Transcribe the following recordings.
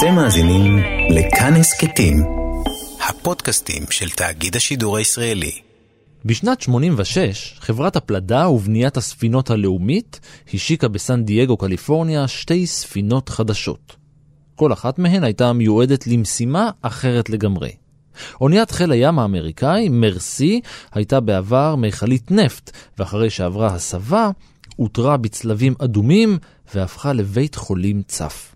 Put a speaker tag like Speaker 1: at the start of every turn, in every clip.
Speaker 1: אתם מאזינים לכאן הסכתים, הפודקאסטים של תאגיד השידור הישראלי.
Speaker 2: בשנת 86, חברת הפלדה ובניית הספינות הלאומית השיקה בסן דייגו, קליפורניה, שתי ספינות חדשות. כל אחת מהן הייתה מיועדת למשימה אחרת לגמרי. אוניית חיל הים האמריקאי, מרסי, הייתה בעבר מכלית נפט, ואחרי שעברה הסבה, אותרה בצלבים אדומים והפכה לבית חולים צף.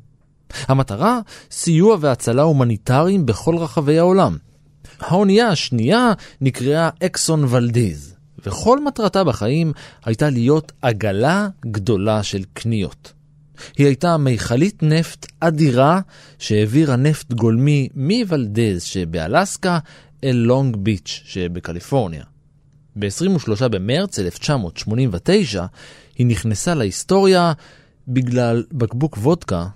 Speaker 2: המטרה, סיוע והצלה הומניטריים בכל רחבי העולם. האונייה השנייה נקראה אקסון ולדיז, וכל מטרתה בחיים הייתה להיות עגלה גדולה של קניות. היא הייתה מיכלית נפט אדירה שהעבירה נפט גולמי מוולדז שבאלסקה אל לונג ביץ' שבקליפורניה. ב-23 במרץ 1989 היא נכנסה להיסטוריה בגלל בקבוק וודקה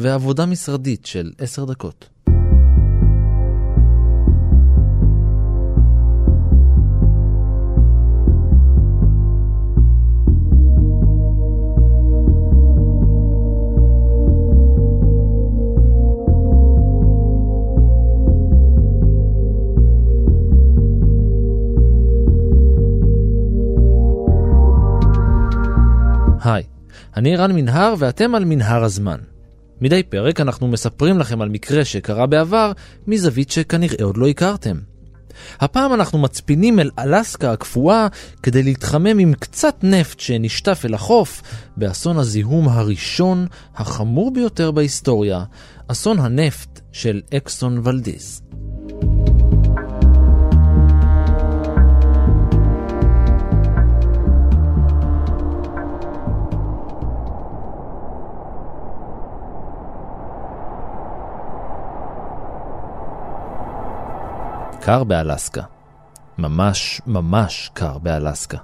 Speaker 2: ועבודה משרדית של עשר דקות. היי, אני רן מנהר ואתם על מנהר הזמן. מדי פרק אנחנו מספרים לכם על מקרה שקרה בעבר מזווית שכנראה עוד לא הכרתם. הפעם אנחנו מצפינים אל אלסקה הקפואה כדי להתחמם עם קצת נפט שנשטף אל החוף באסון הזיהום הראשון, החמור ביותר בהיסטוריה, אסון הנפט של אקסון ולדיז. קר באלסקה. ממש ממש קר באלסקה.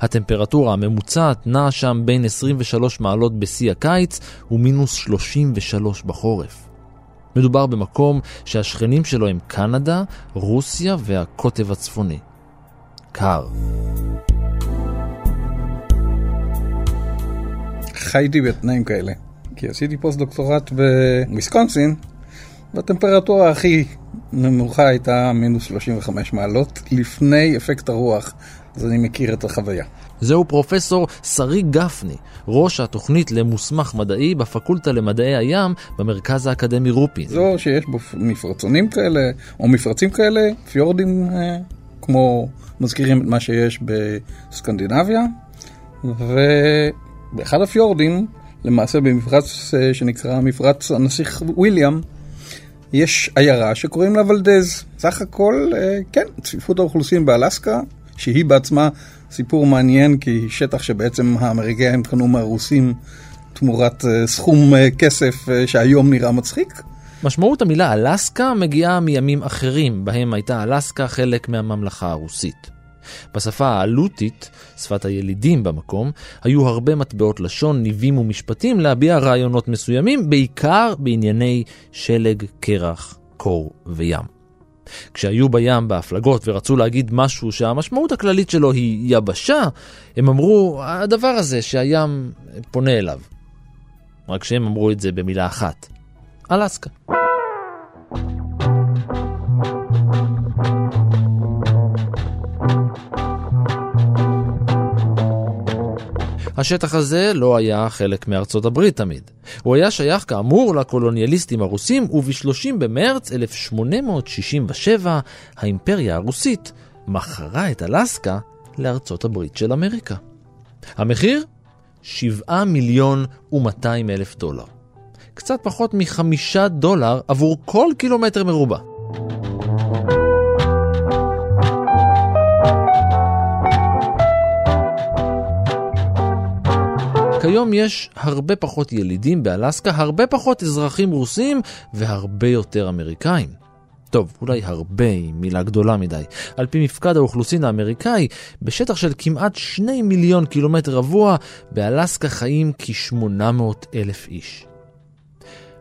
Speaker 2: הטמפרטורה הממוצעת נעה שם בין 23 מעלות בשיא הקיץ ומינוס 33 בחורף. מדובר במקום שהשכנים שלו הם קנדה, רוסיה והקוטב הצפוני. קר.
Speaker 3: חייתי בתנאים כאלה, כי עשיתי פוסט דוקטורט בוויסקונסין, והטמפרטורה הכי נמוכה הייתה מינוס 35 מעלות, לפני אפקט הרוח, אז אני מכיר את החוויה.
Speaker 2: זהו פרופסור שרי גפני, ראש התוכנית למוסמך מדעי בפקולטה למדעי הים במרכז האקדמי רופין.
Speaker 3: זו שיש בו מפרצונים כאלה, או מפרצים כאלה, פיורדים אה, כמו מזכירים את מה שיש בסקנדינביה, ובאחד הפיורדים, למעשה במפרץ אה, שנקרא מפרץ הנסיך וויליאם, יש עיירה שקוראים לה ולדז. סך הכל, אה, כן, צפיפות האוכלוסין באלסקה, שהיא בעצמה סיפור מעניין, כי היא שטח שבעצם האמריקאים קנו מהרוסים תמורת אה, סכום אה, כסף שהיום נראה מצחיק.
Speaker 2: משמעות המילה אלסקה מגיעה מימים אחרים, בהם הייתה אלסקה חלק מהממלכה הרוסית. בשפה האלוטית, שפת הילידים במקום, היו הרבה מטבעות לשון, ניבים ומשפטים להביע רעיונות מסוימים, בעיקר בענייני שלג, קרח, קור וים. כשהיו בים בהפלגות ורצו להגיד משהו שהמשמעות הכללית שלו היא יבשה, הם אמרו, הדבר הזה שהים פונה אליו. רק שהם אמרו את זה במילה אחת, אלסקה. השטח הזה לא היה חלק מארצות הברית תמיד. הוא היה שייך כאמור לקולוניאליסטים הרוסים, וב-30 במרץ 1867 האימפריה הרוסית מכרה את אלסקה לארצות הברית של אמריקה. המחיר? 7 מיליון ו-200 אלף דולר. קצת פחות מחמישה דולר עבור כל קילומטר מרובע. כיום יש הרבה פחות ילידים באלסקה, הרבה פחות אזרחים רוסים והרבה יותר אמריקאים. טוב, אולי הרבה היא מילה גדולה מדי. על פי מפקד האוכלוסין האמריקאי, בשטח של כמעט 2 מיליון קילומטר רבוע, באלסקה חיים כ-800 אלף איש.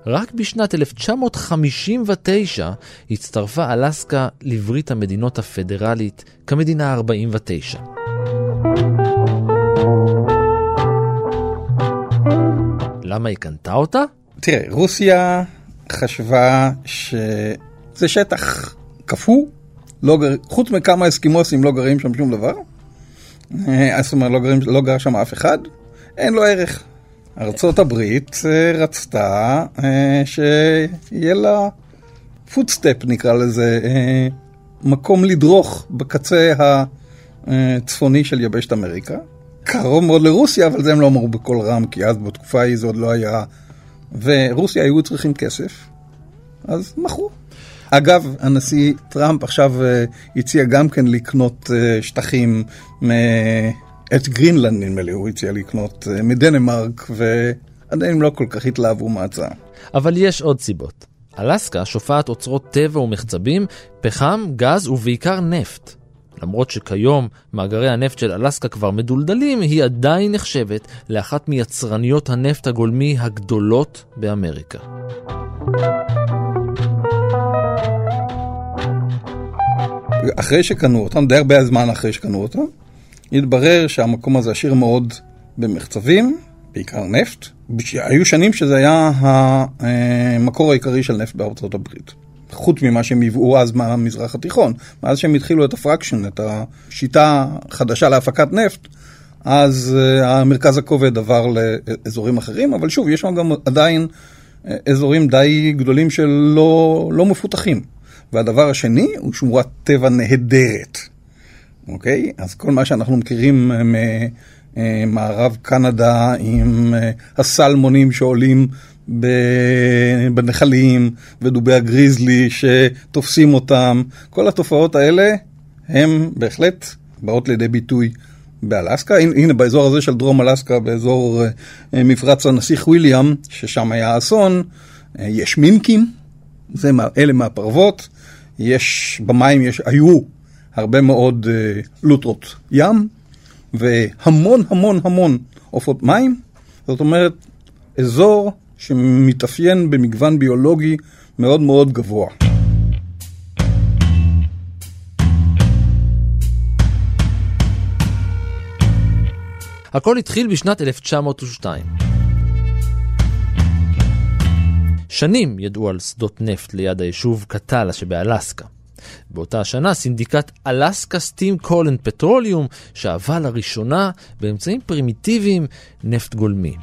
Speaker 2: רק בשנת 1959 הצטרפה אלסקה לברית המדינות הפדרלית כמדינה 49. למה היא קנתה אותה?
Speaker 3: תראה, רוסיה חשבה שזה שטח קפוא, לא גר... חוץ מכמה אסקימוסים לא גרים שם שום דבר. אה, זאת אומרת, לא, גרים, לא גר שם אף אחד, אין לו ערך. ארצות הברית אה, רצתה אה, שיהיה לה פוטסטפ נקרא לזה, מקום לדרוך בקצה הצפוני של יבשת אמריקה. קרוב מאוד לרוסיה, אבל זה הם לא אמרו בקול רם, כי אז בתקופה ההיא זה עוד לא היה... ורוסיה היו צריכים כסף, אז מכרו. אגב, הנשיא טראמפ עכשיו uh, הציע גם כן לקנות uh, שטחים. את גרינלנד נדמה לי, הוא הציע לקנות uh, מדנמרק, ועדיין לא כל כך התלהבו מההצעה.
Speaker 2: אבל יש עוד סיבות. אלסקה שופעת אוצרות טבע ומחצבים, פחם, גז ובעיקר נפט. למרות שכיום מאגרי הנפט של אלסקה כבר מדולדלים, היא עדיין נחשבת לאחת מיצרניות הנפט הגולמי הגדולות באמריקה.
Speaker 3: אחרי שקנו אותם, די הרבה זמן אחרי שקנו אותם, התברר שהמקום הזה עשיר מאוד במחצבים, בעיקר נפט. היו שנים שזה היה המקור העיקרי של נפט בארצות הברית. חוץ ממה שהם ייבאו אז מהמזרח התיכון. מאז שהם התחילו את הפרקשן, את השיטה החדשה להפקת נפט, אז uh, המרכז הכובד עבר לאזורים אחרים, אבל שוב, יש שם גם עדיין uh, אזורים די גדולים שלא לא מפותחים. והדבר השני הוא שמורת טבע נהדרת, אוקיי? אז כל מה שאנחנו מכירים ממערב קנדה עם אה, הסלמונים שעולים בנחלים ודובי הגריזלי שתופסים אותם, כל התופעות האלה הן בהחלט באות לידי ביטוי באלסקה. הנה באזור הזה של דרום אלסקה, באזור אה, מפרץ הנסיך וויליאם, ששם היה אסון, אה, יש מינקים, זה, אלה מהפרוות. יש, במים יש, היו הרבה מאוד uh, לוטרות ים, והמון המון המון עופות מים. זאת אומרת, אזור שמתאפיין במגוון ביולוגי מאוד מאוד גבוה.
Speaker 2: הכל התחיל בשנת 1902. שנים ידעו על שדות נפט ליד היישוב קטאלה שבאלסקה. באותה השנה סינדיקט Alaska Steam Coal and Petroleum שאבה לראשונה באמצעים פרימיטיביים נפט גולמי.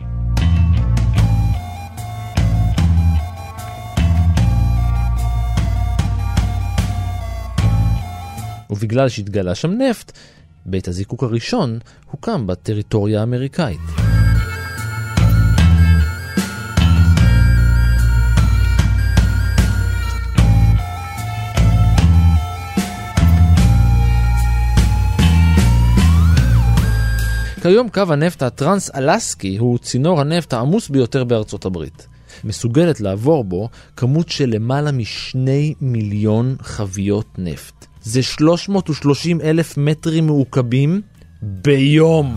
Speaker 2: ובגלל שהתגלה שם נפט, בית הזיקוק הראשון הוקם בטריטוריה האמריקאית. כיום קו הנפט הטרנס-אלסקי הוא צינור הנפט העמוס ביותר בארצות הברית. מסוגלת לעבור בו כמות של למעלה משני מיליון חביות נפט. זה 330 אלף מטרים מעוקבים ביום.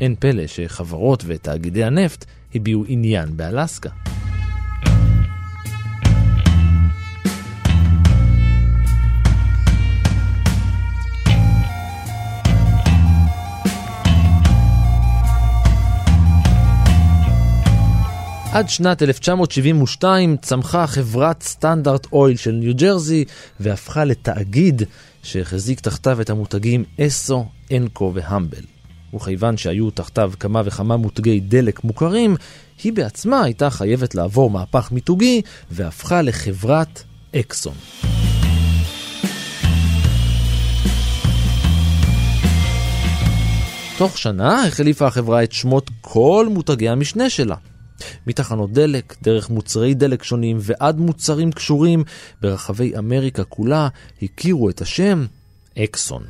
Speaker 2: אין פלא שחברות ותאגידי הנפט הביעו עניין באלסקה. עד שנת 1972 צמחה חברת סטנדרט אויל של ניו ג'רזי והפכה לתאגיד שהחזיק תחתיו את המותגים אסו, אנקו והמבל. וכיוון שהיו תחתיו כמה וכמה מותגי דלק מוכרים, היא בעצמה הייתה חייבת לעבור מהפך מיתוגי והפכה לחברת אקסון. תוך שנה החליפה החברה את שמות כל מותגי המשנה שלה. מתחנות דלק, דרך מוצרי דלק שונים ועד מוצרים קשורים ברחבי אמריקה כולה הכירו את השם אקסון.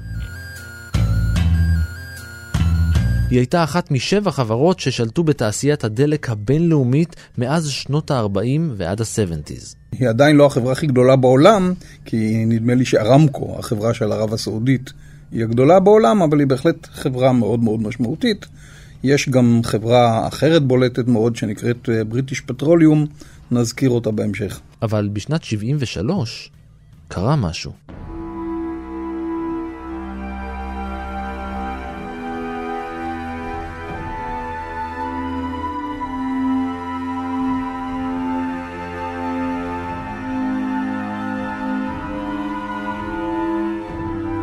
Speaker 2: היא הייתה אחת משבע חברות ששלטו בתעשיית הדלק הבינלאומית מאז שנות ה-40 ועד ה-70's.
Speaker 3: היא עדיין לא החברה הכי גדולה בעולם, כי נדמה לי שארמקו, החברה של ערב הסעודית, היא הגדולה בעולם, אבל היא בהחלט חברה מאוד מאוד משמעותית. יש גם חברה אחרת בולטת מאוד שנקראת אה, בריטיש פטרוליום, נזכיר אותה בהמשך.
Speaker 2: אבל בשנת 73 קרה משהו.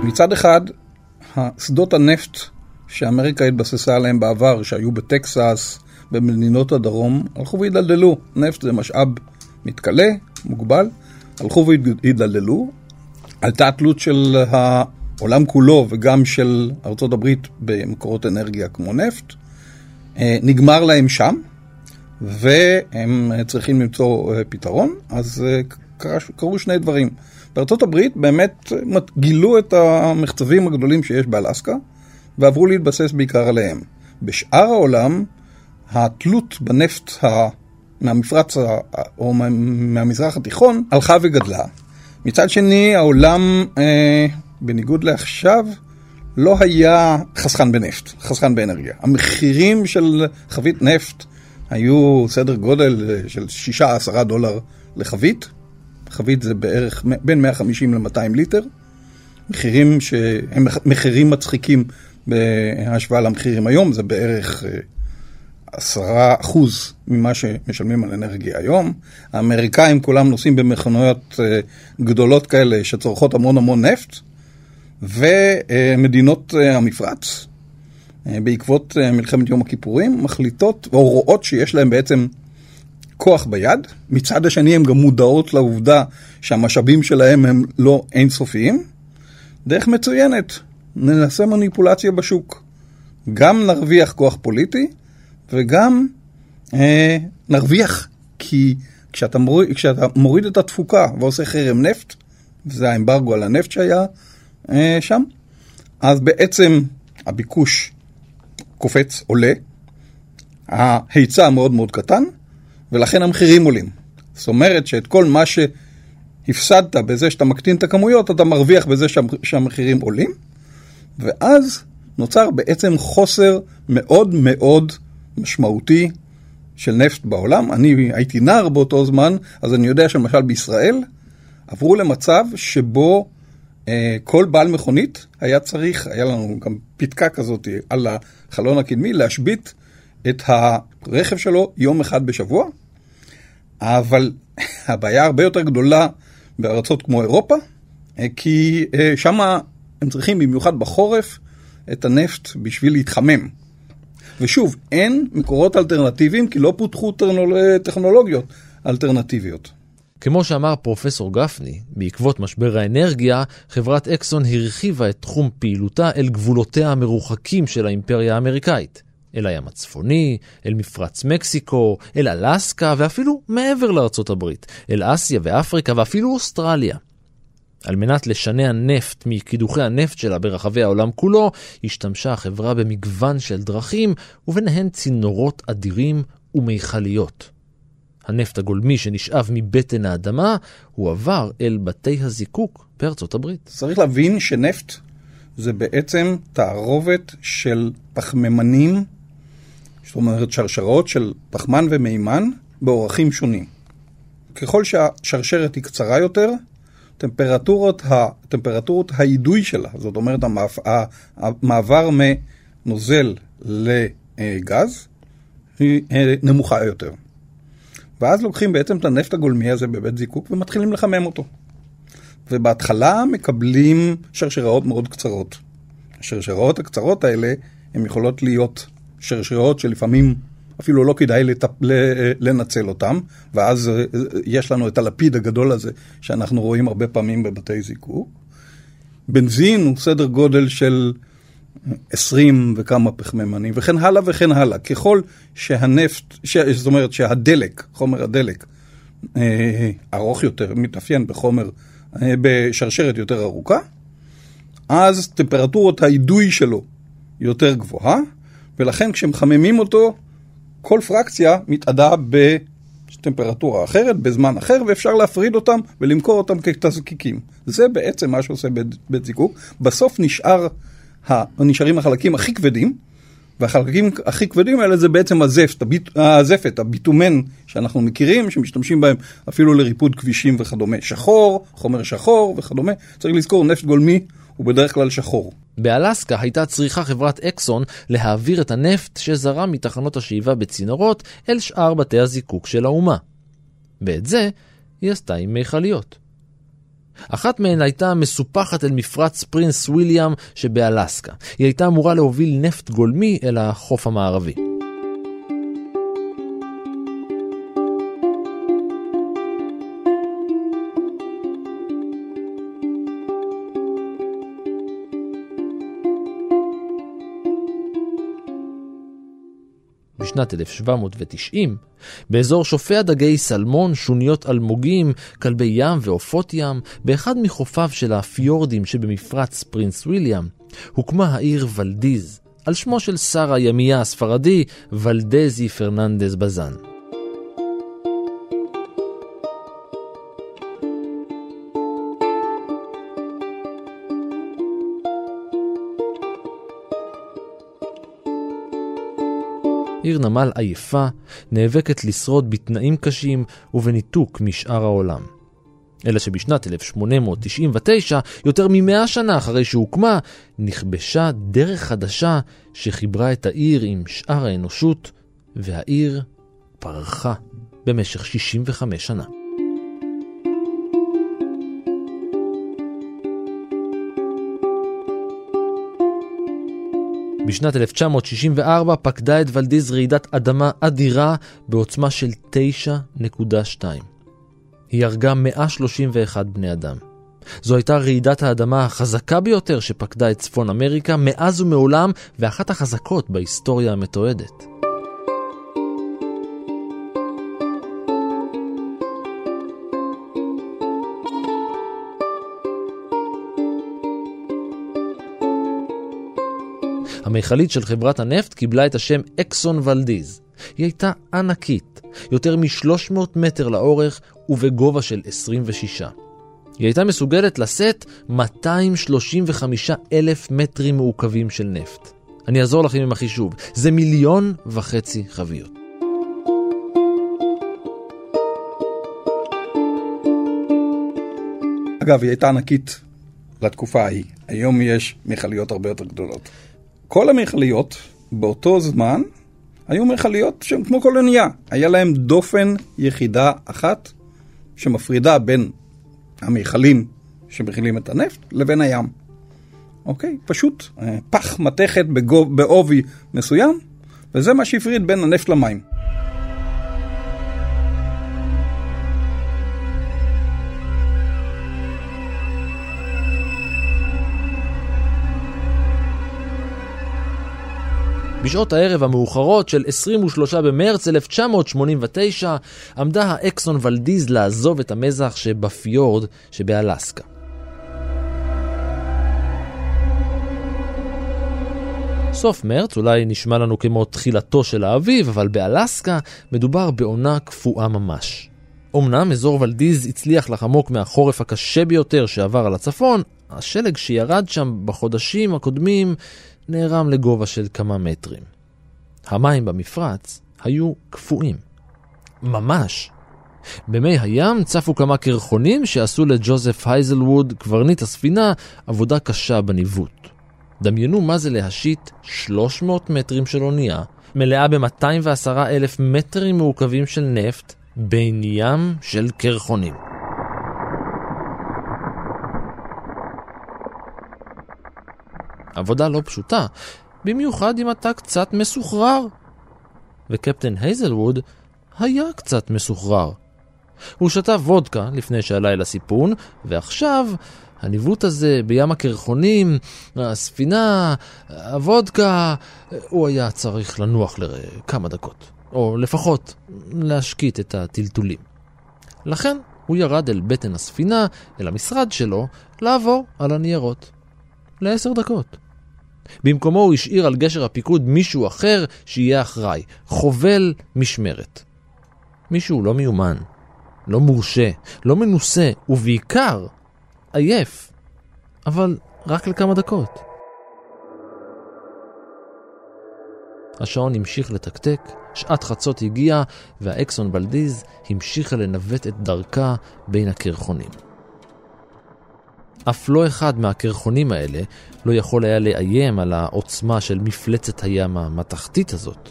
Speaker 3: מצד אחד, שדות הנפט שאמריקה התבססה עליהם בעבר, שהיו בטקסס, במדינות הדרום, הלכו והידלדלו. נפט זה משאב מתכלה, מוגבל, הלכו והידלדלו. עלתה התלות של העולם כולו וגם של ארצות הברית במקורות אנרגיה כמו נפט. אה, נגמר להם שם, והם צריכים למצוא אה, פתרון, אז אה, קרו שני דברים. בארצות הברית באמת גילו את המחצבים הגדולים שיש באלסקה, ועברו להתבסס בעיקר עליהם. בשאר העולם, התלות בנפט ה... מהמפרץ. או מהמזרח התיכון הלכה וגדלה. מצד שני, העולם, אה, בניגוד לעכשיו, לא היה חסכן בנפט, חסכן באנרגיה. המחירים של חבית נפט היו סדר גודל של 6-10 דולר לחבית. חבית זה בערך בין 150 ל-200 ליטר. מחירים שהם מחירים מצחיקים בהשוואה למחירים היום, זה בערך אה, עשרה אחוז ממה שמשלמים על אנרגיה היום. האמריקאים כולם נוסעים במכוניות אה, גדולות כאלה שצורכות המון המון נפט, ומדינות אה, המפרץ, בעקבות מלחמת יום הכיפורים, מחליטות או רואות שיש להם בעצם כוח ביד. מצד השני הן גם מודעות לעובדה שהמשאבים שלהם הם לא אינסופיים. דרך מצוינת, ננסה מניפולציה בשוק. גם נרוויח כוח פוליטי וגם אה, נרוויח כי כשאתה מוריד, כשאתה מוריד את התפוקה ועושה חרם נפט, וזה האמברגו על הנפט שהיה אה, שם, אז בעצם הביקוש קופץ, עולה, ההיצע מאוד מאוד קטן, ולכן המחירים עולים. זאת אומרת שאת כל מה שהפסדת בזה שאתה מקטין את הכמויות, אתה מרוויח בזה שהמחירים עולים. ואז נוצר בעצם חוסר מאוד מאוד משמעותי של נפט בעולם. אני הייתי נער באותו זמן, אז אני יודע שלמשל בישראל עברו למצב שבו אה, כל בעל מכונית היה צריך, היה לנו גם פתקה כזאת על החלון הקדמי, להשבית את הרכב שלו יום אחד בשבוע, אבל הבעיה הרבה יותר גדולה בארצות כמו אירופה, אה, כי אה, שמה הם צריכים במיוחד בחורף את הנפט בשביל להתחמם. ושוב, אין מקורות אלטרנטיביים כי לא פותחו טכנולוגיות אלטרנטיביות.
Speaker 2: כמו שאמר פרופסור גפני, בעקבות משבר האנרגיה, חברת אקסון הרחיבה את תחום פעילותה אל גבולותיה המרוחקים של האימפריה האמריקאית. אל הים הצפוני, אל מפרץ מקסיקו, אל אלסקה ואפילו מעבר לארצות הברית, אל אסיה ואפריקה ואפילו אוסטרליה. על מנת לשנע נפט מקידוחי הנפט שלה ברחבי העולם כולו, השתמשה החברה במגוון של דרכים, וביניהן צינורות אדירים ומיכליות. הנפט הגולמי שנשאב מבטן האדמה הועבר אל בתי הזיקוק בארצות הברית.
Speaker 3: צריך להבין שנפט זה בעצם תערובת של פחמימנים, זאת אומרת שרשרות של פחמן ומימן באורחים שונים. ככל שהשרשרת היא קצרה יותר, טמפרטורות, טמפרטורות האידוי שלה, זאת אומרת המעבר מנוזל לגז, היא אה, נמוכה יותר. ואז לוקחים בעצם את הנפט הגולמי הזה בבית זיקוק ומתחילים לחמם אותו. ובהתחלה מקבלים שרשראות מאוד קצרות. השרשראות הקצרות האלה, הן יכולות להיות שרשראות שלפעמים אפילו לא כדאי לטפ... לנצל אותם, ואז אה, יש לנו את הלפיד הגדול הזה שאנחנו רואים הרבה פעמים בבתי זיקוק. בנזין הוא סדר גודל של 20 וכמה פחמימנים, וכן הלאה וכן הלאה. ככל שהנפט, ש... זאת אומרת שהדלק, חומר הדלק, אה, ארוך יותר, מתאפיין בחומר, אה, בשרשרת יותר ארוכה, אז טמפרטורות האידוי שלו יותר גבוהה, ולכן כשמחממים אותו, כל פרקציה מתאדה בטמפרטורה אחרת, בזמן אחר, ואפשר להפריד אותם ולמכור אותם כתזקיקים. זה בעצם מה שעושה בית זיקוק. בסוף נשאר, נשארים החלקים הכי כבדים, והחלקים הכי כבדים האלה זה בעצם הזפת, הביט, הזפת, הביטומן שאנחנו מכירים, שמשתמשים בהם אפילו לריפוד כבישים וכדומה. שחור, חומר שחור וכדומה. צריך לזכור, נפט גולמי הוא בדרך כלל שחור.
Speaker 2: באלסקה הייתה צריכה חברת אקסון להעביר את הנפט שזרם מתחנות השאיבה בצינורות אל שאר בתי הזיקוק של האומה. ואת זה היא עשתה עם מיכליות. אחת מהן הייתה מסופחת אל מפרץ פרינס וויליאם שבאלסקה. היא הייתה אמורה להוביל נפט גולמי אל החוף המערבי. בשנת 1790, באזור שופע דגי סלמון, שוניות אלמוגים, כלבי ים ועופות ים, באחד מחופיו של הפיורדים שבמפרץ פרינס וויליאם, הוקמה העיר ולדיז, על שמו של שר הימייה הספרדי, ולדזי פרננדז בזן. עיר נמל עייפה, נאבקת לשרוד בתנאים קשים ובניתוק משאר העולם. אלא שבשנת 1899, יותר ממאה שנה אחרי שהוקמה, נכבשה דרך חדשה שחיברה את העיר עם שאר האנושות, והעיר פרחה במשך 65 שנה. בשנת 1964 פקדה את ולדיז רעידת אדמה אדירה בעוצמה של 9.2. היא הרגה 131 בני אדם. זו הייתה רעידת האדמה החזקה ביותר שפקדה את צפון אמריקה מאז ומעולם, ואחת החזקות בהיסטוריה המתועדת. המכלית של חברת הנפט קיבלה את השם אקסון ולדיז. היא הייתה ענקית, יותר מ-300 מטר לאורך ובגובה של 26. היא הייתה מסוגלת לשאת 235 אלף מטרים מעוקבים של נפט. אני אעזור לכם עם החישוב, זה מיליון וחצי חביות.
Speaker 3: אגב, היא הייתה ענקית לתקופה ההיא. היום יש מכליות הרבה יותר גדולות. כל המכליות באותו זמן היו מכליות שהן כמו כל אונייה. היה להם דופן יחידה אחת שמפרידה בין המכלים שמכילים את הנפט לבין הים. אוקיי? פשוט אה, פח מתכת בעובי מסוים, וזה מה שהפריד בין הנפט למים.
Speaker 2: בשעות הערב המאוחרות של 23 במרץ 1989 עמדה האקסון ולדיז לעזוב את המזח שבפיורד שבאלסקה. סוף מרץ אולי נשמע לנו כמו תחילתו של האביב, אבל באלסקה מדובר בעונה קפואה ממש. אמנם אזור ולדיז הצליח לחמוק מהחורף הקשה ביותר שעבר על הצפון, השלג שירד שם בחודשים הקודמים נערם לגובה של כמה מטרים. המים במפרץ היו קפואים. ממש. במי הים צפו כמה קרחונים שעשו לג'וזף הייזלווד, קברניט הספינה, עבודה קשה בניווט. דמיינו מה זה להשיט 300 מטרים של אונייה, מלאה ב-210 אלף מטרים מעוקבים של נפט, בין ים של קרחונים. עבודה לא פשוטה, במיוחד אם אתה קצת מסוחרר. וקפטן הייזלווד היה קצת מסוחרר. הוא שתה וודקה לפני שעלה אל הסיפון, ועכשיו הניווט הזה בים הקרחונים, הספינה, הוודקה, הוא היה צריך לנוח לכמה דקות, או לפחות להשקיט את הטלטולים. לכן הוא ירד אל בטן הספינה, אל המשרד שלו, לעבור על הניירות. לעשר דקות. במקומו הוא השאיר על גשר הפיקוד מישהו אחר שיהיה אחראי, חובל משמרת. מישהו לא מיומן, לא מורשה, לא מנוסה, ובעיקר עייף, אבל רק לכמה דקות. השעון המשיך לתקתק, שעת חצות הגיעה, והאקסון בלדיז המשיכה לנווט את דרכה בין הקרחונים. אף לא אחד מהקרחונים האלה לא יכול היה לאיים על העוצמה של מפלצת הים המתכתית הזאת.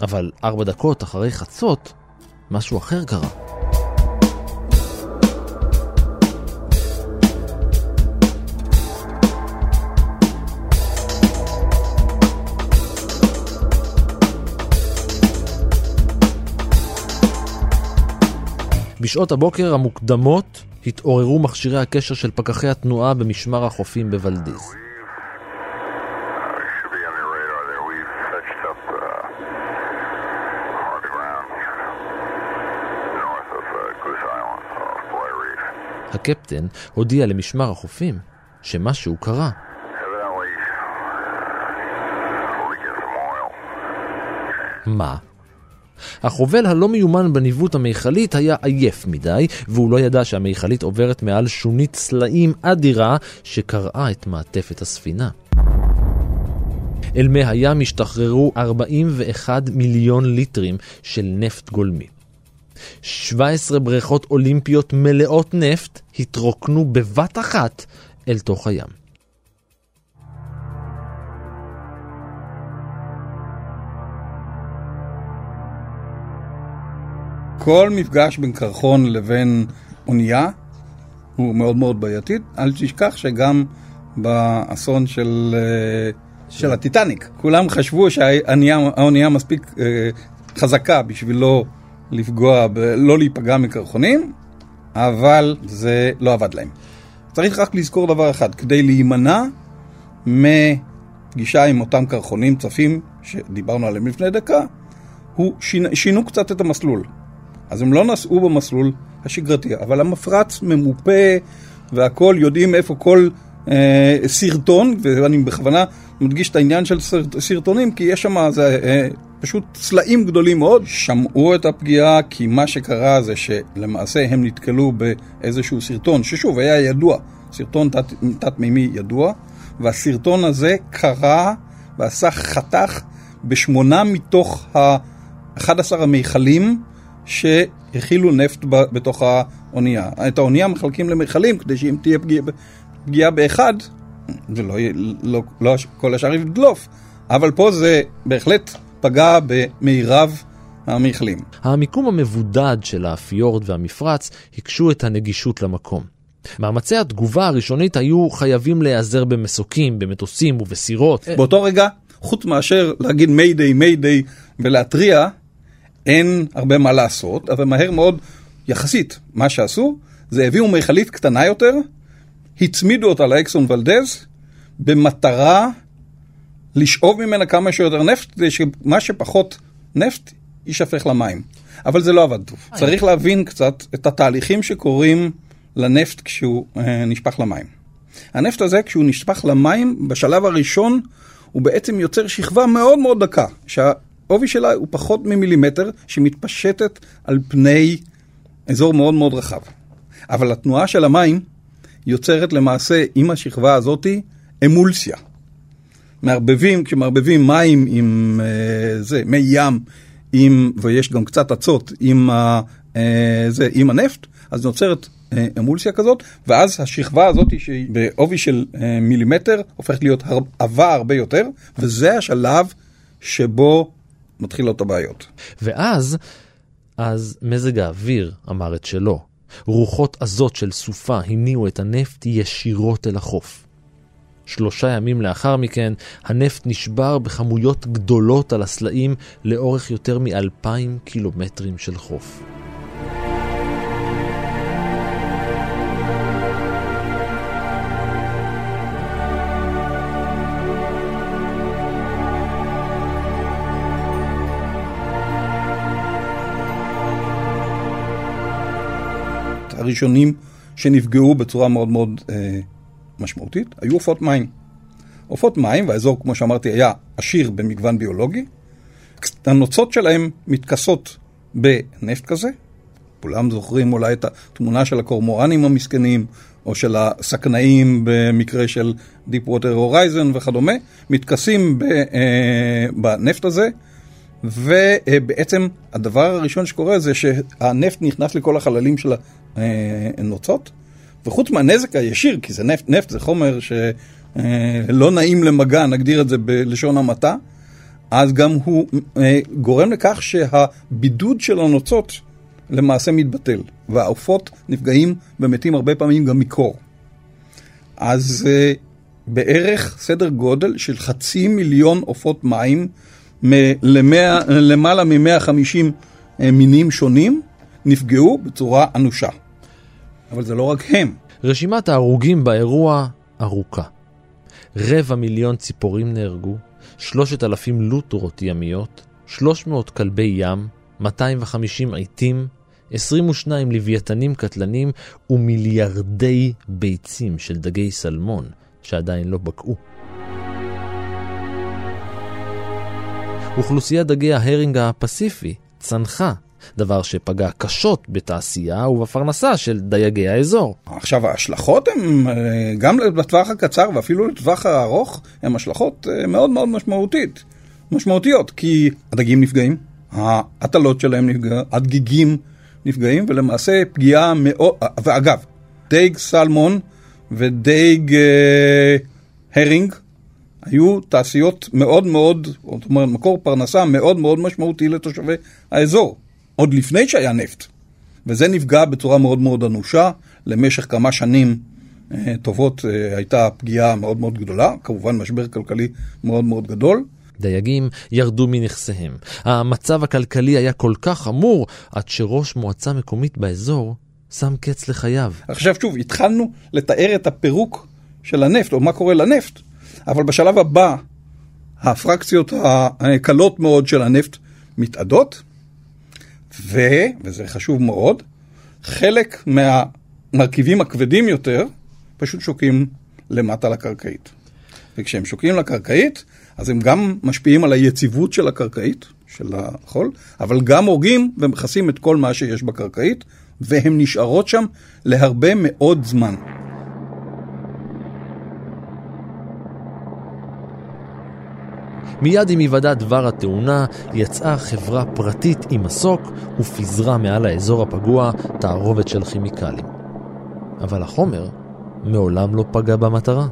Speaker 2: אבל ארבע דקות אחרי חצות, משהו אחר קרה. בשעות הבוקר המוקדמות התעוררו מכשירי הקשר של פקחי התנועה במשמר החופים בוולדיז. הקפטן הודיע למשמר החופים שמשהו קרה. מה? החובל הלא מיומן בניווט המכלית היה עייף מדי, והוא לא ידע שהמכלית עוברת מעל שונית סלעים אדירה שקרעה את מעטפת הספינה. אל מי הים השתחררו 41 מיליון ליטרים של נפט גולמי. 17 בריכות אולימפיות מלאות נפט התרוקנו בבת אחת אל תוך הים.
Speaker 3: כל מפגש בין קרחון לבין אונייה הוא מאוד מאוד בעייתי. אל תשכח שגם באסון של, אה, של הטיטניק, כולם חשבו שהאונייה מספיק אה, חזקה בשביל לא לפגוע, לא להיפגע מקרחונים, אבל זה לא עבד להם. צריך רק לזכור דבר אחד, כדי להימנע מפגישה עם אותם קרחונים צפים שדיברנו עליהם לפני דקה, הוא שינו, שינו קצת את המסלול. אז הם לא נסעו במסלול השגרתי, אבל המפרץ ממופה והכל, יודעים איפה כל אה, סרטון, ואני בכוונה מדגיש את העניין של סרט, סרטונים, כי יש שם אה, פשוט סלעים גדולים מאוד. שמעו את הפגיעה, כי מה שקרה זה שלמעשה הם נתקלו באיזשהו סרטון, ששוב היה ידוע, סרטון תת, תת-מימי ידוע, והסרטון הזה קרה ועשה חתך בשמונה מתוך ה-11 המיכלים שהכילו נפט ב- בתוך האונייה. את האונייה מחלקים למכלים כדי שאם תהיה פגיעה, פגיעה באחד, זה לא, יהיה- לא, לא כל השאר ידלוף, אבל פה זה בהחלט פגע במירב המכלים.
Speaker 2: המיקום המבודד של האפיורד והמפרץ הקשו את הנגישות למקום. מאמצי התגובה הראשונית היו חייבים להיעזר במסוקים, במטוסים ובסירות.
Speaker 3: באותו רגע, חוץ מאשר להגיד מיידיי, מיידיי ולהתריע, אין הרבה מה לעשות, אבל מהר מאוד, יחסית, מה שעשו, זה הביאו מכלית קטנה יותר, הצמידו אותה לאקסון ולדז, במטרה לשאוב ממנה כמה שיותר נפט, כדי שמה שפחות נפט יישפך למים. אבל זה לא עבד טוב. צריך להבין קצת את התהליכים שקורים לנפט כשהוא אה, נשפך למים. הנפט הזה, כשהוא נשפך למים, בשלב הראשון הוא בעצם יוצר שכבה מאוד מאוד דקה, שהעובי שלה הוא פחות ממילימטר, שמתפשטת על פני אזור מאוד מאוד רחב. אבל התנועה של המים יוצרת למעשה עם השכבה הזאתי אמולסיה. מערבבים, כשמערבבים מים עם אה, זה, מי ים, עם, ויש גם קצת אצות עם, אה, זה, עם הנפט, אז נוצרת אה, אמולסיה כזאת, ואז השכבה הזאת שהיא בעובי של אה, מילימטר הופכת להיות הר, עבה הרבה יותר, וזה השלב שבו מתחילות הבעיות.
Speaker 2: ואז, אז מזג האוויר אמר את שלו. רוחות עזות של סופה הניעו את הנפט ישירות אל החוף. שלושה ימים לאחר מכן, הנפט נשבר בכמויות גדולות על הסלעים לאורך יותר מאלפיים קילומטרים של חוף.
Speaker 3: הראשונים שנפגעו בצורה מאוד מאוד אה, משמעותית היו עופות מים. עופות מים, והאזור, כמו שאמרתי, היה עשיר במגוון ביולוגי. הנוצות שלהם מתכסות בנפט כזה. כולם זוכרים אולי את התמונה של הקורמורנים המסכנים, או של הסכנאים במקרה של Deep Water Horizon וכדומה, מתכסים ב, אה, בנפט הזה, ובעצם הדבר הראשון שקורה זה שהנפט נכנס לכל החללים של הנוצות, וחוץ מהנזק הישיר, כי זה נפט, נפט זה חומר שלא נעים למגע, נגדיר את זה בלשון המעטה, אז גם הוא אה, גורם לכך שהבידוד של הנוצות למעשה מתבטל, והעופות נפגעים ומתים הרבה פעמים גם מקור. אז אה, בערך סדר גודל של חצי מיליון עופות מים, למעלה מ-150 מינים שונים, נפגעו בצורה אנושה. אבל זה לא רק הם.
Speaker 2: רשימת ההרוגים באירוע ארוכה. רבע מיליון ציפורים נהרגו, שלושת אלפים לוטרות ימיות, 300 כלבי ים, 250 עיתים, 22 לוויתנים קטלנים ומיליארדי ביצים של דגי סלמון שעדיין לא בקעו. אוכלוסיית דגי ההרינג הפסיפי צנחה, דבר שפגע קשות בתעשייה ובפרנסה של דייגי האזור.
Speaker 3: עכשיו ההשלכות הן אה, גם לטווח הקצר ואפילו לטווח הארוך הן השלכות אה, מאוד מאוד משמעותית, משמעותיות, כי הדגים נפגעים, ההטלות שלהם נפגעים, הדגיגים נפגעים, ולמעשה פגיעה מאוד, ואגב, דייג סלמון ודייג אה, הרינג היו תעשיות מאוד מאוד, זאת אומרת מקור פרנסה מאוד מאוד משמעותי לתושבי האזור, עוד לפני שהיה נפט. וזה נפגע בצורה מאוד מאוד אנושה, למשך כמה שנים אה, טובות אה, הייתה פגיעה מאוד מאוד גדולה, כמובן משבר כלכלי מאוד מאוד גדול.
Speaker 2: דייגים ירדו מנכסיהם. המצב הכלכלי היה כל כך חמור, עד שראש מועצה מקומית באזור שם קץ לחייו.
Speaker 3: עכשיו שוב, התחלנו לתאר את הפירוק של הנפט, או מה קורה לנפט, אבל בשלב הבא, הפרקציות הקלות מאוד של הנפט מתאדות, ו, וזה חשוב מאוד, חלק מהמרכיבים הכבדים יותר פשוט שוקעים למטה לקרקעית. וכשהם שוקעים לקרקעית, אז הם גם משפיעים על היציבות של הקרקעית, של החול, אבל גם הורגים ומכסים את כל מה שיש בקרקעית, והן נשארות שם להרבה מאוד זמן.
Speaker 2: מיד עם היוודע דבר התאונה, יצאה חברה פרטית עם מסוק ופיזרה מעל האזור הפגוע תערובת של כימיקלים. אבל החומר מעולם לא פגע במטרה.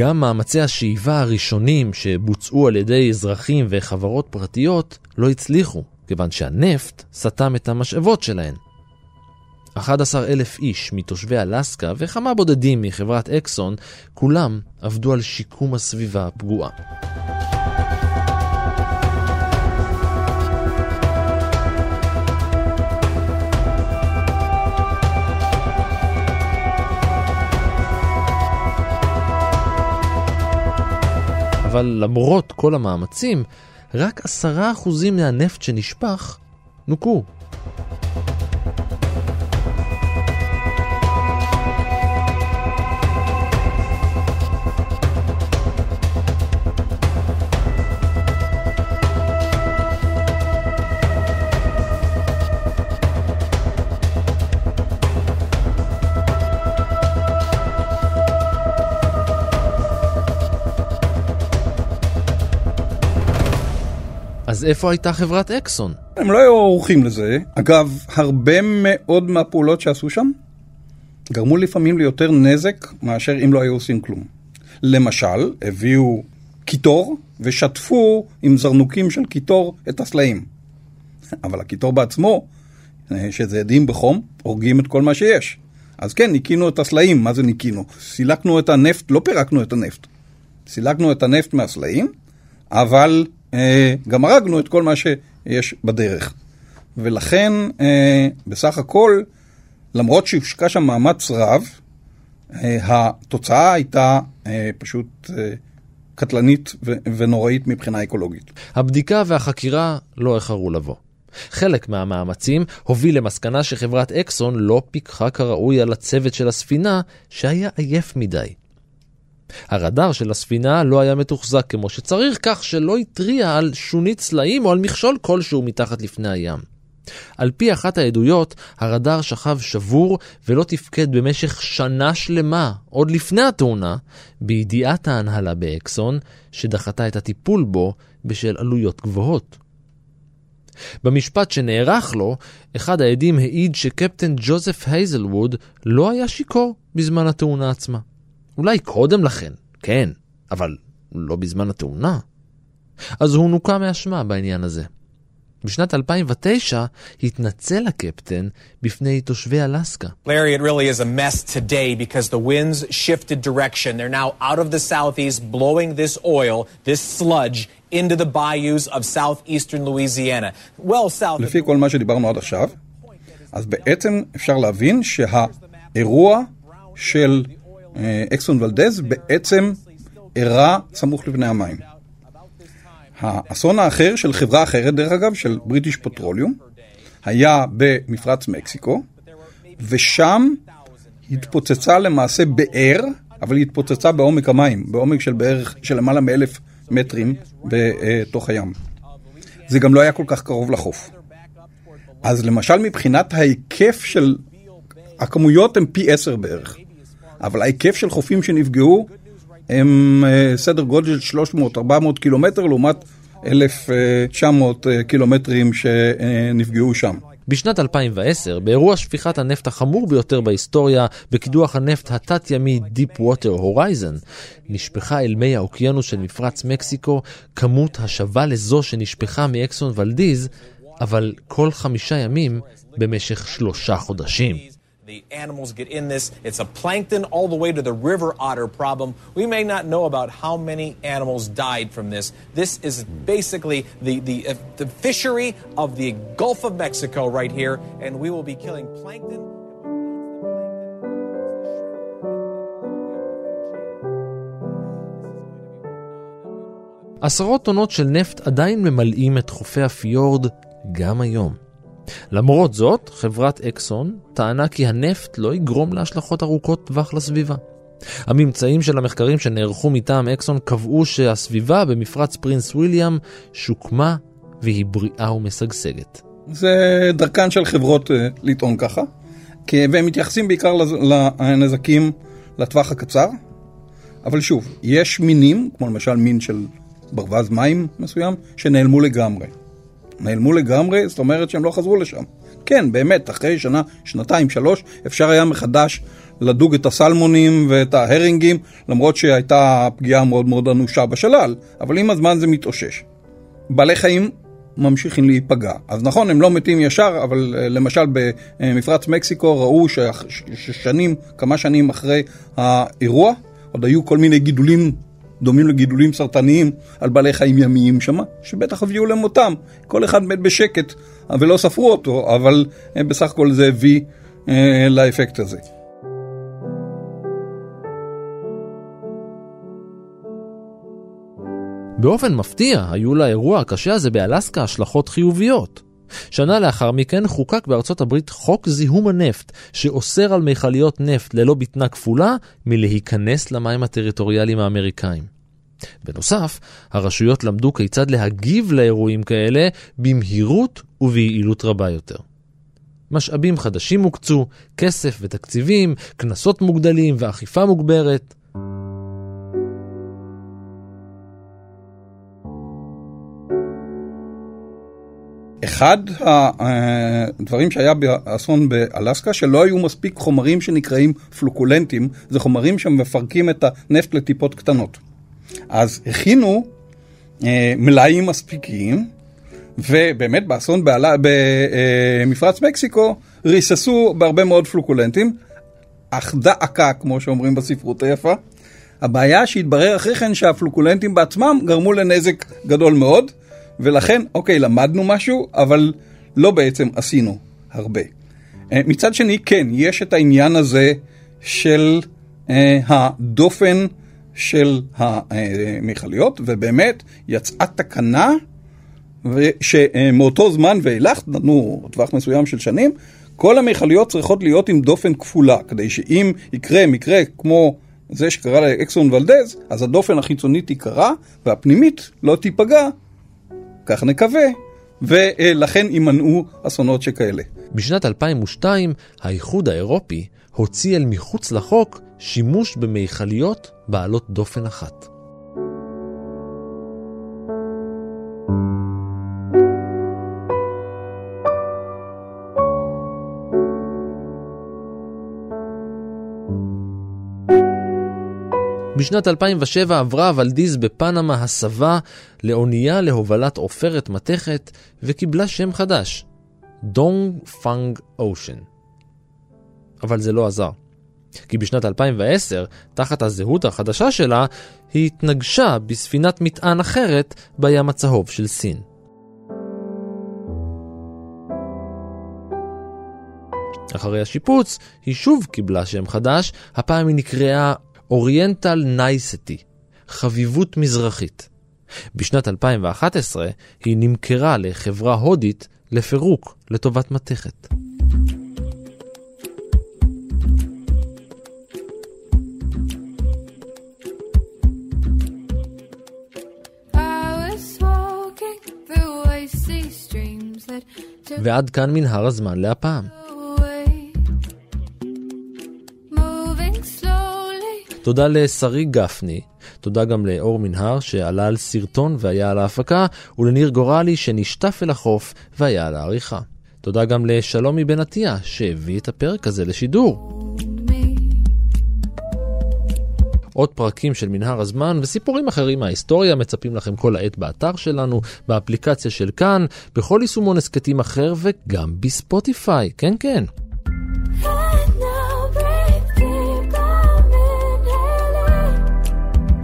Speaker 2: גם מאמצי השאיבה הראשונים שבוצעו על ידי אזרחים וחברות פרטיות לא הצליחו, כיוון שהנפט סתם את המשאבות שלהן. 11 אלף איש מתושבי אלסקה וכמה בודדים מחברת אקסון, כולם עבדו על שיקום הסביבה הפגועה. אבל למרות כל המאמצים, רק עשרה אחוזים מהנפט שנשפך נוקו. אז איפה הייתה חברת אקסון?
Speaker 3: הם לא היו ערוכים לזה. אגב, הרבה מאוד מהפעולות שעשו שם גרמו לפעמים ליותר נזק מאשר אם לא היו עושים כלום. למשל, הביאו קיטור ושטפו עם זרנוקים של קיטור את הסלעים. אבל הקיטור בעצמו, שזה עדים בחום, הורגים את כל מה שיש. אז כן, ניקינו את הסלעים. מה זה ניקינו? סילקנו את הנפט, לא פירקנו את הנפט. סילקנו את הנפט מהסלעים, אבל גם הרגנו את כל מה שיש בדרך. ולכן, אה, בסך הכל, למרות שהושקע שם מאמץ רב, אה, התוצאה הייתה פשוט קטלנית ונוראית מבחינה אקולוגית.
Speaker 2: הבדיקה והחקירה לא איחרו לבוא. חלק מהמאמצים הוביל למסקנה שחברת אקסון לא פיקחה כראוי על הצוות של הספינה, שהיה עייף מדי. הרדאר של הספינה לא היה מתוחזק כמו שצריך, כך שלא התריע על שונית סלעים או על מכשול כלשהו מתחת לפני הים. על פי אחת העדויות, הרדאר שכב שבור ולא תפקד במשך שנה שלמה, עוד לפני התאונה, בידיעת ההנהלה באקסון, שדחתה את הטיפול בו בשל עלויות גבוהות. במשפט שנערך לו, אחד העדים העיד שקפטן ג'וזף הייזלווד לא היה שיכור בזמן התאונה עצמה. אולי קודם לכן, כן, אבל לא בזמן התאונה. אז הוא נוקע מאשמה בעניין הזה. בשנת 2009 התנצל הקפטן בפני תושבי אלסקה.
Speaker 4: Larry, it really is a mess today because the winds shifted direction. They're now out of the southeast, blowing this oil, this sludge, into the bayous of southeastern Louisiana. Well south of
Speaker 3: לפי כל מה שדיברנו עד עכשיו, אז בעצם אפשר להבין שהאירוע של אה, אקסון ולדז בעצם אירע סמוך לבני המים. האסון האחר של חברה אחרת, דרך אגב, של בריטיש פטרוליום, היה במפרץ מקסיקו, ושם התפוצצה למעשה באר, אבל היא התפוצצה בעומק המים, בעומק של בערך של למעלה מאלף מטרים בתוך הים. זה גם לא היה כל כך קרוב לחוף. אז למשל מבחינת ההיקף של, הכמויות הן פי עשר בערך, אבל ההיקף של חופים שנפגעו הם אה, סדר גודל של 300-400 קילומטר לעומת 1,900 אה, קילומטרים שנפגעו שם.
Speaker 2: בשנת 2010, באירוע שפיכת הנפט החמור ביותר בהיסטוריה בקידוח הנפט התת-ימי Deepwater Horizon, נשפכה אל מי האוקיינוס של מפרץ מקסיקו כמות השווה לזו שנשפכה מאקסון ולדיז, אבל כל חמישה ימים במשך שלושה חודשים.
Speaker 4: The animals get in this. It's a plankton all the way to the river otter problem. We may not know about how many animals died from this. This is basically the, the, uh, the fishery of the Gulf of Mexico right here, and we will be killing plankton.
Speaker 2: עשרות טונות של נפט עדיין ממלאים את חופי הפיורד גם היום. למרות זאת, חברת אקסון טענה כי הנפט לא יגרום להשלכות ארוכות טווח לסביבה. הממצאים של המחקרים שנערכו מטעם אקסון קבעו שהסביבה במפרץ פרינס וויליאם שוקמה והיא בריאה ומשגשגת.
Speaker 3: זה דרכן של חברות אה, לטעון ככה, והם מתייחסים בעיקר לנזקים לטווח הקצר, אבל שוב, יש מינים, כמו למשל מין של ברווז מים מסוים, שנעלמו לגמרי. נעלמו לגמרי, זאת אומרת שהם לא חזרו לשם. כן, באמת, אחרי שנה, שנתיים, שלוש, אפשר היה מחדש לדוג את הסלמונים ואת ההרינגים, למרות שהייתה פגיעה מאוד מאוד אנושה בשלל, אבל עם הזמן זה מתאושש. בעלי חיים ממשיכים להיפגע. אז נכון, הם לא מתים ישר, אבל אה, למשל במפרץ מקסיקו ראו שש- ששנים, כמה שנים אחרי האירוע, עוד היו כל מיני גידולים דומים לגידולים סרטניים על בעלי חיים ימיים שמה, שבטח הביאו למותם. כל אחד מת בשקט, ולא ספרו אותו, אבל אה, בסך הכל זה הביא אה, לאפקט הזה.
Speaker 2: באופן מפתיע, היו לאירוע הקשה הזה באלסקה השלכות חיוביות. שנה לאחר מכן חוקק בארצות הברית חוק זיהום הנפט, שאוסר על מכליות נפט ללא בטנה כפולה מלהיכנס למים הטריטוריאליים האמריקאים. בנוסף, הרשויות למדו כיצד להגיב לאירועים כאלה במהירות וביעילות רבה יותר. משאבים חדשים הוקצו, כסף ותקציבים, קנסות מוגדלים ואכיפה מוגברת.
Speaker 3: אחד הדברים שהיה באסון באלסקה, שלא היו מספיק חומרים שנקראים פלוקולנטים, זה חומרים שמפרקים את הנפט לטיפות קטנות. אז הכינו אה, מלאים מספיקים, ובאמת באסון בעלה, במפרץ מקסיקו ריססו בהרבה מאוד פלוקולנטים, אך דאקה, כמו שאומרים בספרות היפה. הבעיה שהתברר אחרי כן שהפלוקולנטים בעצמם גרמו לנזק גדול מאוד, ולכן, אוקיי, למדנו משהו, אבל לא בעצם עשינו הרבה. אה, מצד שני, כן, יש את העניין הזה של אה, הדופן של המכליות, ובאמת יצאה תקנה שמאותו זמן ואילך, נתנו טווח מסוים של שנים, כל המכליות צריכות להיות עם דופן כפולה, כדי שאם יקרה מקרה כמו זה שקרה לאקסון ולדז, אז הדופן החיצונית תיקרע והפנימית לא תיפגע, כך נקווה, ולכן יימנעו אסונות שכאלה.
Speaker 2: בשנת 2002 האיחוד האירופי הוציא אל מחוץ לחוק שימוש במכליות בעלות דופן אחת. בשנת 2007 עברה ולדיז בפנמה הסבה לאונייה להובלת עופרת מתכת וקיבלה שם חדש, דונג פאנג אושן. אבל זה לא עזר. כי בשנת 2010, תחת הזהות החדשה שלה, היא התנגשה בספינת מטען אחרת בים הצהוב של סין. אחרי השיפוץ, היא שוב קיבלה שם חדש, הפעם היא נקראה אוריינטל נייסטי, חביבות מזרחית. בשנת 2011 היא נמכרה לחברה הודית לפירוק לטובת מתכת. ועד כאן מנהר הזמן להפעם. תודה לשרי גפני, תודה גם לאור מנהר שעלה על סרטון והיה על ההפקה, ולניר גורלי שנשטף אל החוף והיה על העריכה. תודה גם לשלומי בן עטיה שהביא את הפרק הזה לשידור. עוד פרקים של מנהר הזמן וסיפורים אחרים מההיסטוריה מצפים לכם כל העת באתר שלנו, באפליקציה של כאן, בכל יישומון הסכתים אחר וגם בספוטיפיי, כן כן.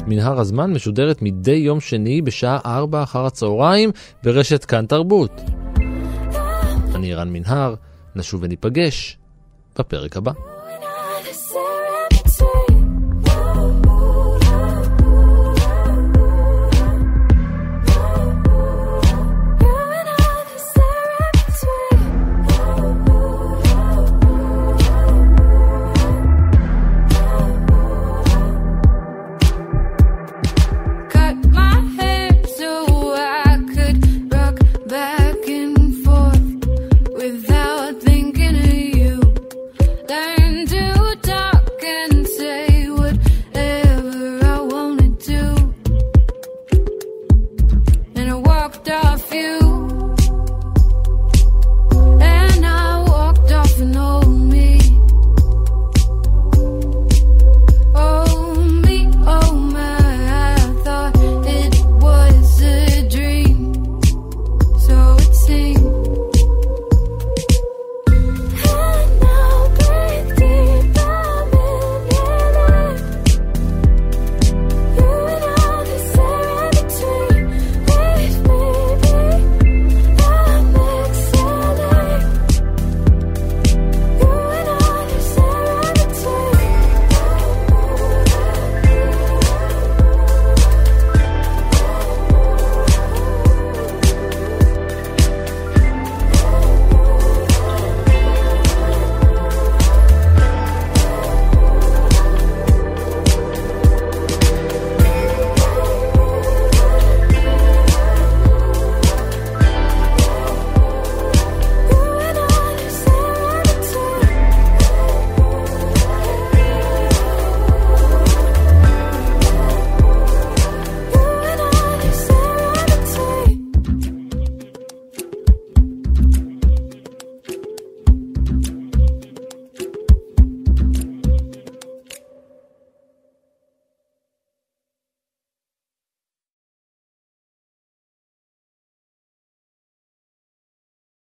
Speaker 2: מנהר הזמן משודרת מדי יום שני בשעה 4 אחר הצהריים ברשת כאן תרבות. אני רן מנהר, נשוב וניפגש בפרק הבא.